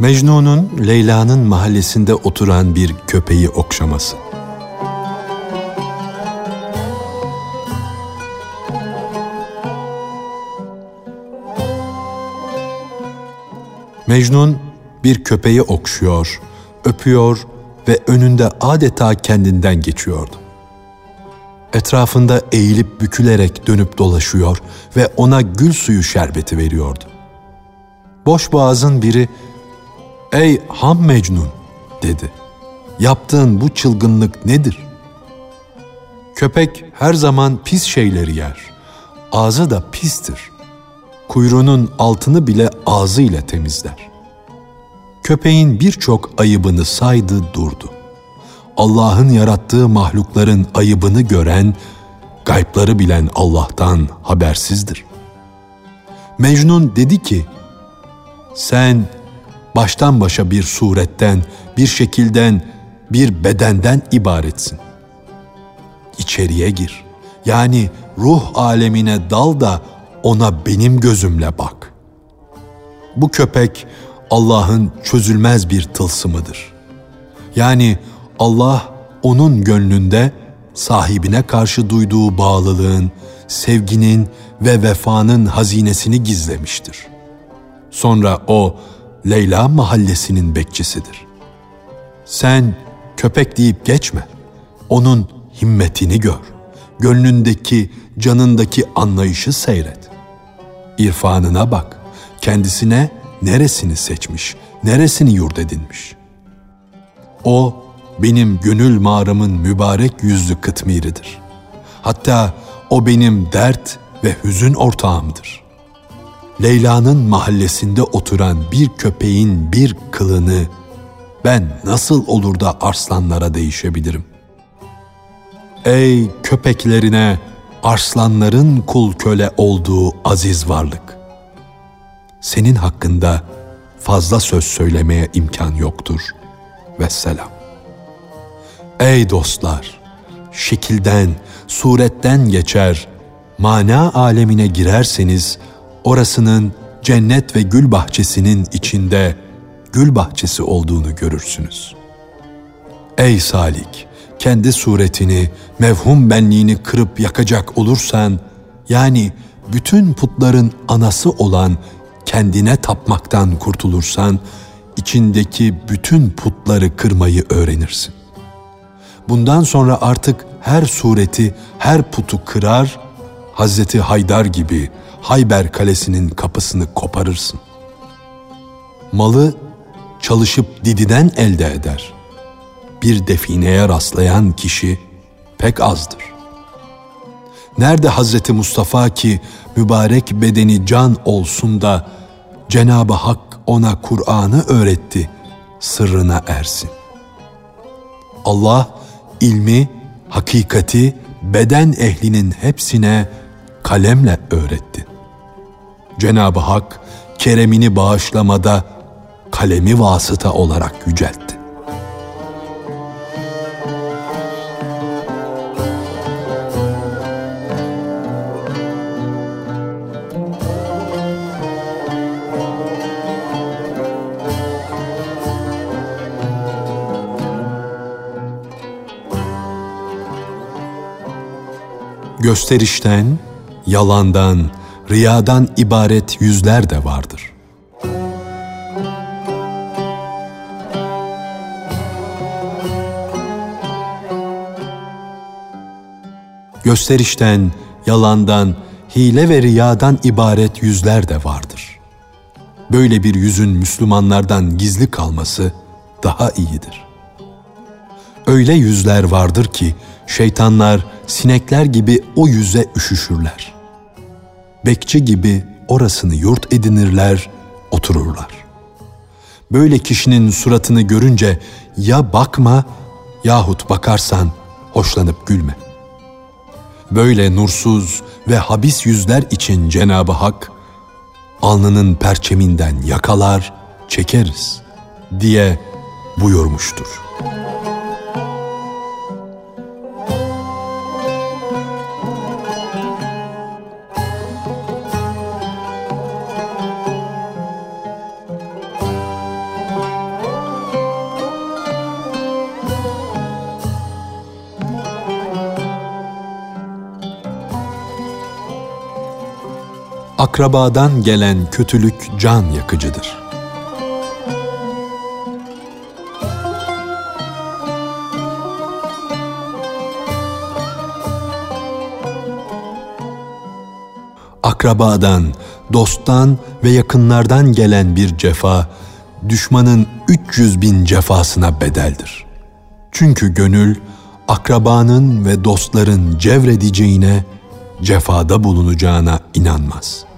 Mecnun'un Leyla'nın mahallesinde oturan bir köpeği okşaması. Mecnun bir köpeği okşuyor, öpüyor ve önünde adeta kendinden geçiyordu. Etrafında eğilip bükülerek dönüp dolaşıyor ve ona gül suyu şerbeti veriyordu. Boş boğazın biri "Ey ham Mecnun" dedi. "Yaptığın bu çılgınlık nedir?" Köpek her zaman pis şeyleri yer. Ağzı da pistir. Kuyruğunun altını bile ağzıyla temizler. Köpeğin birçok ayıbını saydı durdu. Allah'ın yarattığı mahlukların ayıbını gören, gaypları bilen Allah'tan habersizdir. Mecnun dedi ki, sen baştan başa bir suretten, bir şekilden, bir bedenden ibaretsin. İçeriye gir. Yani ruh alemine dal da ona benim gözümle bak. Bu köpek Allah'ın çözülmez bir tılsımıdır. Yani Allah onun gönlünde sahibine karşı duyduğu bağlılığın, sevginin ve vefanın hazinesini gizlemiştir. Sonra o Leyla mahallesinin bekçisidir. Sen köpek deyip geçme. Onun himmetini gör. Gönlündeki, canındaki anlayışı seyret. İrfanına bak. Kendisine neresini seçmiş, neresini yurt edinmiş. O benim gönül mağaramın mübarek yüzlü kıtmiridir. Hatta o benim dert ve hüzün ortağımdır. Leyla'nın mahallesinde oturan bir köpeğin bir kılını ben nasıl olur da arslanlara değişebilirim? Ey köpeklerine arslanların kul köle olduğu aziz varlık! Senin hakkında fazla söz söylemeye imkan yoktur. Vesselam. Ey dostlar! Şekilden, suretten geçer, mana alemine girerseniz, orasının cennet ve gül bahçesinin içinde gül bahçesi olduğunu görürsünüz. Ey salik, kendi suretini, mevhum benliğini kırıp yakacak olursan, yani bütün putların anası olan kendine tapmaktan kurtulursan, içindeki bütün putları kırmayı öğrenirsin. Bundan sonra artık her sureti, her putu kırar, Hazreti Haydar gibi Hayber Kalesi'nin kapısını koparırsın. Malı çalışıp dididen elde eder. Bir defineye rastlayan kişi pek azdır. Nerede Hazreti Mustafa ki mübarek bedeni can olsun da Cenab-ı Hak ona Kur'an'ı öğretti, sırrına ersin. Allah ilmi, hakikati beden ehlinin hepsine kalemle öğretti. Cenab-ı Hak keremini bağışlamada kalemi vasıta olarak yüceltti. Gösterişten, yalandan, riyadan ibaret yüzler de vardır. Gösterişten, yalandan, hile ve riyadan ibaret yüzler de vardır. Böyle bir yüzün Müslümanlardan gizli kalması daha iyidir. Öyle yüzler vardır ki şeytanlar sinekler gibi o yüze üşüşürler. Bekçi gibi orasını yurt edinirler, otururlar. Böyle kişinin suratını görünce ya bakma yahut bakarsan hoşlanıp gülme. Böyle nursuz ve habis yüzler için Cenabı Hak alnının perçeminden yakalar, çekeriz diye buyurmuştur.'' Akrabadan gelen kötülük can yakıcıdır. Akrabadan, dosttan ve yakınlardan gelen bir cefa, düşmanın 300 bin cefasına bedeldir. Çünkü gönül, akrabanın ve dostların cevredeceğine, cefada bulunacağına inanmaz.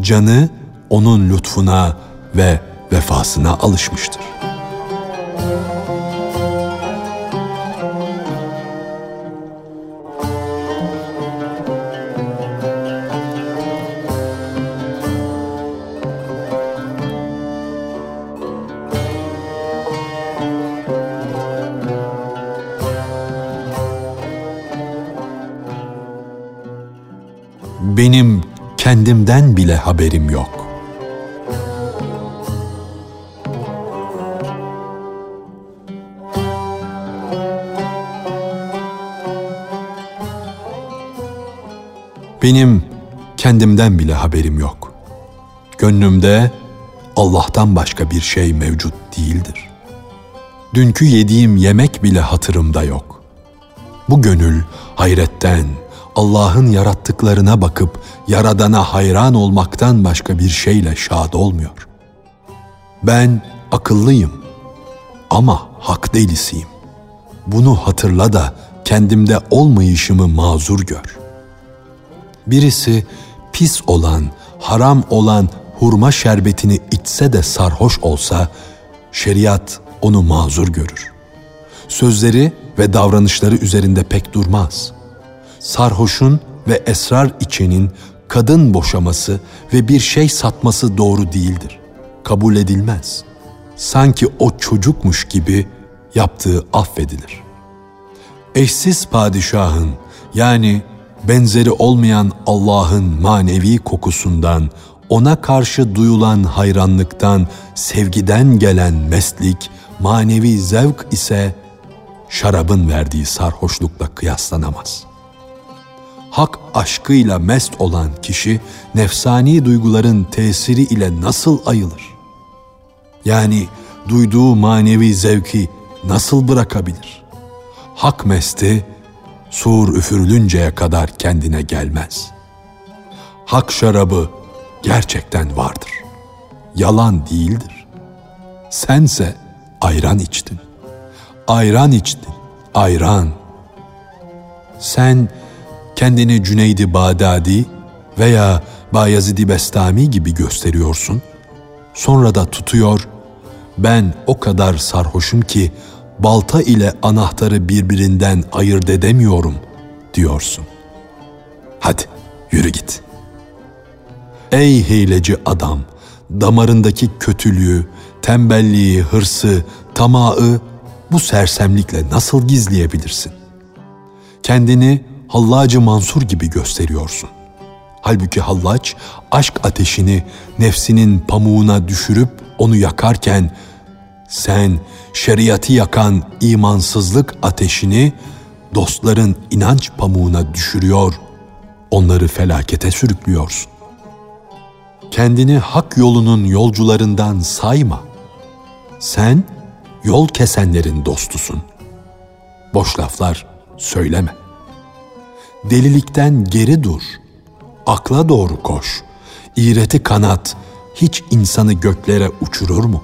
Canı onun lütfuna ve vefasına alışmıştır. benim kendimden bile haberim yok. Benim kendimden bile haberim yok. Gönlümde Allah'tan başka bir şey mevcut değildir. Dünkü yediğim yemek bile hatırımda yok. Bu gönül hayretten, Allah'ın yarattıklarına bakıp Yaradan'a hayran olmaktan başka bir şeyle şad olmuyor. Ben akıllıyım ama hak delisiyim. Bunu hatırla da kendimde olmayışımı mazur gör. Birisi pis olan, haram olan hurma şerbetini içse de sarhoş olsa, şeriat onu mazur görür. Sözleri ve davranışları üzerinde pek durmaz.'' Sarhoşun ve esrar içenin kadın boşaması ve bir şey satması doğru değildir. Kabul edilmez. Sanki o çocukmuş gibi yaptığı affedilir. Eşsiz padişahın yani benzeri olmayan Allah'ın manevi kokusundan, ona karşı duyulan hayranlıktan, sevgiden gelen meslik, manevi zevk ise şarabın verdiği sarhoşlukla kıyaslanamaz.'' Hak aşkıyla mest olan kişi nefsani duyguların tesiri ile nasıl ayılır? Yani duyduğu manevi zevki nasıl bırakabilir? Hak mesti sur üfürülünceye kadar kendine gelmez. Hak şarabı gerçekten vardır. Yalan değildir. Sense ayran içtin. Ayran içtin. Ayran. Sen kendini Cüneydi Bağdadi veya Bayezid-i Bestami gibi gösteriyorsun. Sonra da tutuyor, ben o kadar sarhoşum ki balta ile anahtarı birbirinden ayırt edemiyorum diyorsun. Hadi yürü git. Ey hileci adam, damarındaki kötülüğü, tembelliği, hırsı, tamağı bu sersemlikle nasıl gizleyebilirsin? Kendini Hallacı Mansur gibi gösteriyorsun. Halbuki hallaç aşk ateşini nefsinin pamuğuna düşürüp onu yakarken sen şeriatı yakan imansızlık ateşini dostların inanç pamuğuna düşürüyor, onları felakete sürüklüyorsun. Kendini hak yolunun yolcularından sayma. Sen yol kesenlerin dostusun. Boş laflar söyleme.'' Delilikten geri dur. Akla doğru koş. İğreti kanat hiç insanı göklere uçurur mu?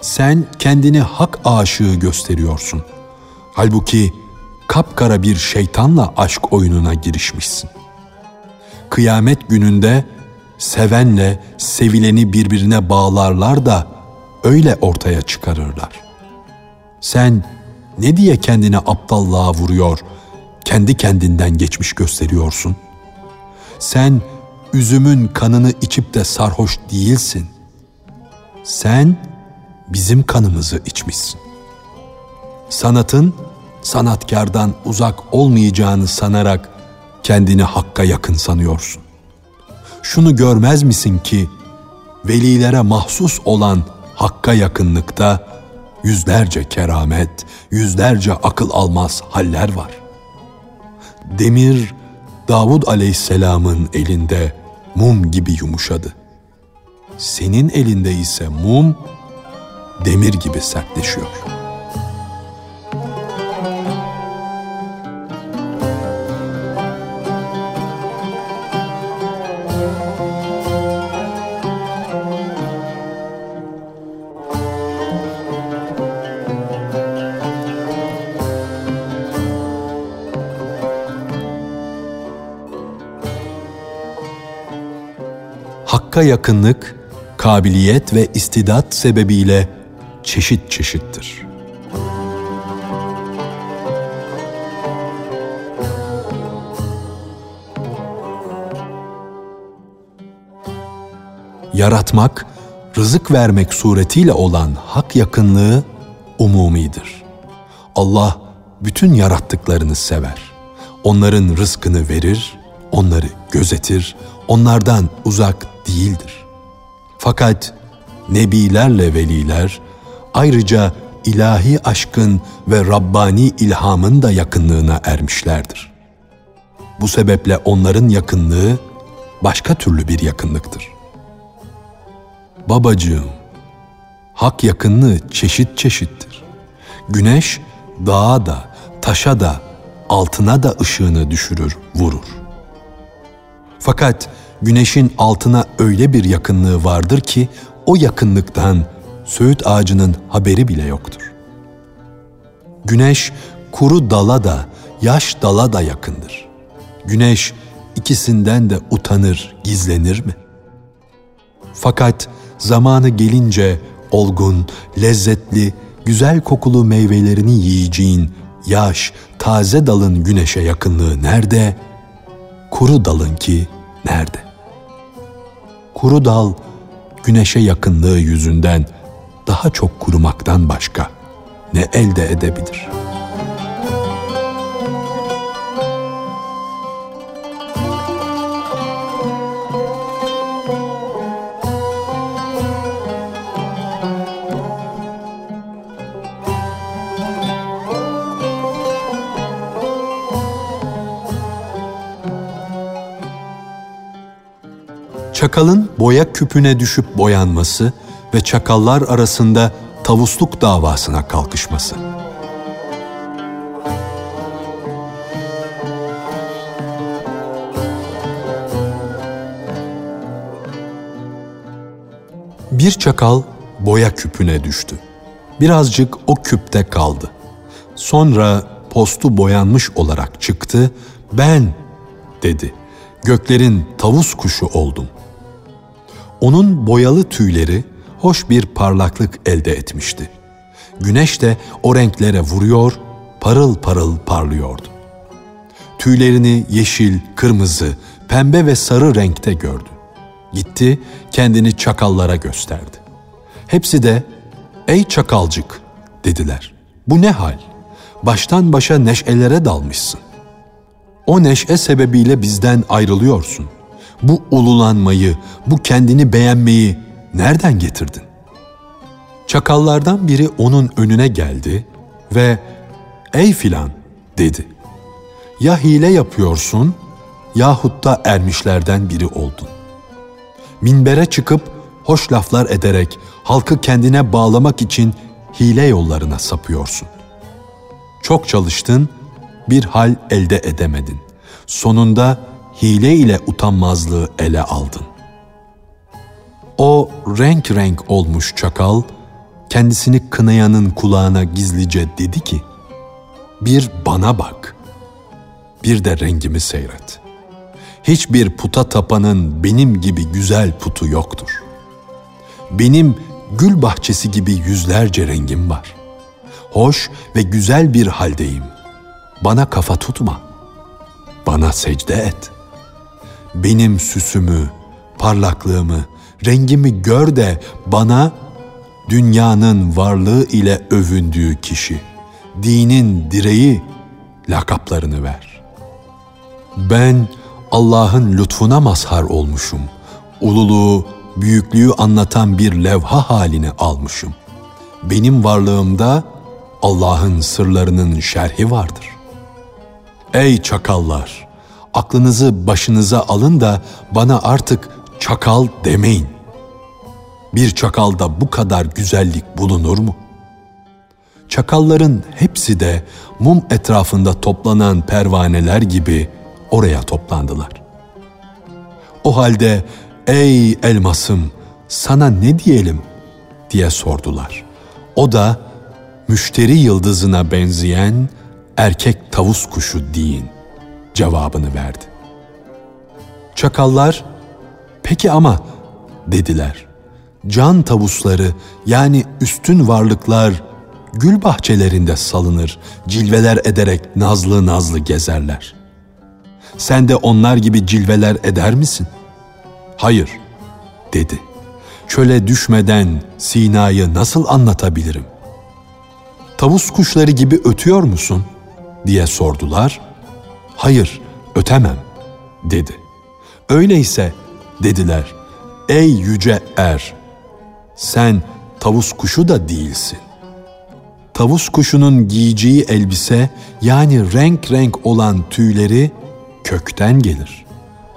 Sen kendini hak aşığı gösteriyorsun. Halbuki kapkara bir şeytanla aşk oyununa girişmişsin. Kıyamet gününde sevenle sevileni birbirine bağlarlar da öyle ortaya çıkarırlar. Sen ne diye kendini aptallığa vuruyor, kendi kendinden geçmiş gösteriyorsun. Sen üzümün kanını içip de sarhoş değilsin. Sen bizim kanımızı içmişsin. Sanatın sanatkardan uzak olmayacağını sanarak kendini hakka yakın sanıyorsun. Şunu görmez misin ki velilere mahsus olan hakka yakınlıkta yüzlerce keramet, yüzlerce akıl almaz haller var demir Davud aleyhisselamın elinde mum gibi yumuşadı. Senin elinde ise mum demir gibi sertleşiyor.'' Hakka yakınlık, kabiliyet ve istidat sebebiyle çeşit çeşittir. Yaratmak, rızık vermek suretiyle olan hak yakınlığı umumidir. Allah bütün yarattıklarını sever. Onların rızkını verir, onları gözetir, onlardan uzak değildir. Fakat nebilerle veliler ayrıca ilahi aşkın ve Rabbani ilhamın da yakınlığına ermişlerdir. Bu sebeple onların yakınlığı başka türlü bir yakınlıktır. Babacığım, hak yakınlığı çeşit çeşittir. Güneş dağa da, taşa da, altına da ışığını düşürür, vurur. Fakat güneşin altına öyle bir yakınlığı vardır ki o yakınlıktan söğüt ağacının haberi bile yoktur. Güneş kuru dala da, yaş dala da yakındır. Güneş ikisinden de utanır, gizlenir mi? Fakat zamanı gelince olgun, lezzetli, güzel kokulu meyvelerini yiyeceğin yaş, taze dalın güneşe yakınlığı nerede? Kuru dalın ki nerede? Kuru dal güneşe yakınlığı yüzünden daha çok kurumaktan başka ne elde edebilir?'' Çakalın boya küpüne düşüp boyanması ve çakallar arasında tavusluk davasına kalkışması. Bir çakal boya küpüne düştü. Birazcık o küpte kaldı. Sonra postu boyanmış olarak çıktı. Ben dedi. Göklerin tavus kuşu oldum. Onun boyalı tüyleri hoş bir parlaklık elde etmişti. Güneş de o renklere vuruyor, parıl parıl parlıyordu. Tüylerini yeşil, kırmızı, pembe ve sarı renkte gördü. Gitti, kendini çakallara gösterdi. Hepsi de, ''Ey çakalcık'' dediler. ''Bu ne hal? Baştan başa neşelere dalmışsın. O neşe sebebiyle bizden ayrılıyorsun.'' Bu ululanmayı, bu kendini beğenmeyi nereden getirdin? Çakallardan biri onun önüne geldi ve ''Ey filan'' dedi. ''Ya hile yapıyorsun yahut da ermişlerden biri oldun. Minbere çıkıp hoş laflar ederek halkı kendine bağlamak için hile yollarına sapıyorsun. Çok çalıştın, bir hal elde edemedin. Sonunda hile ile utanmazlığı ele aldın. O renk renk olmuş çakal, kendisini kınayanın kulağına gizlice dedi ki, bir bana bak, bir de rengimi seyret. Hiçbir puta tapanın benim gibi güzel putu yoktur. Benim gül bahçesi gibi yüzlerce rengim var. Hoş ve güzel bir haldeyim. Bana kafa tutma. Bana secde et.'' Benim süsümü, parlaklığımı, rengimi gör de bana dünyanın varlığı ile övündüğü kişi, dinin direği lakaplarını ver. Ben Allah'ın lütfuna mazhar olmuşum. Ululuğu, büyüklüğü anlatan bir levha halini almışım. Benim varlığımda Allah'ın sırlarının şerhi vardır. Ey çakallar! Aklınızı başınıza alın da bana artık çakal demeyin. Bir çakalda bu kadar güzellik bulunur mu? Çakalların hepsi de mum etrafında toplanan pervaneler gibi oraya toplandılar. O halde ey elmasım sana ne diyelim diye sordular. O da müşteri yıldızına benzeyen erkek tavus kuşu deyin cevabını verdi. Çakallar peki ama dediler. Can tavusları yani üstün varlıklar gül bahçelerinde salınır, cilveler ederek nazlı nazlı gezerler. Sen de onlar gibi cilveler eder misin? Hayır, dedi. Çöle düşmeden Sina'yı nasıl anlatabilirim? Tavus kuşları gibi ötüyor musun? diye sordular. Hayır, ötemem, dedi. Öyleyse, dediler, ey yüce er, sen tavus kuşu da değilsin. Tavus kuşunun giyeceği elbise yani renk renk olan tüyleri kökten gelir.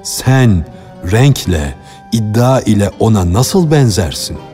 Sen renkle, iddia ile ona nasıl benzersin?''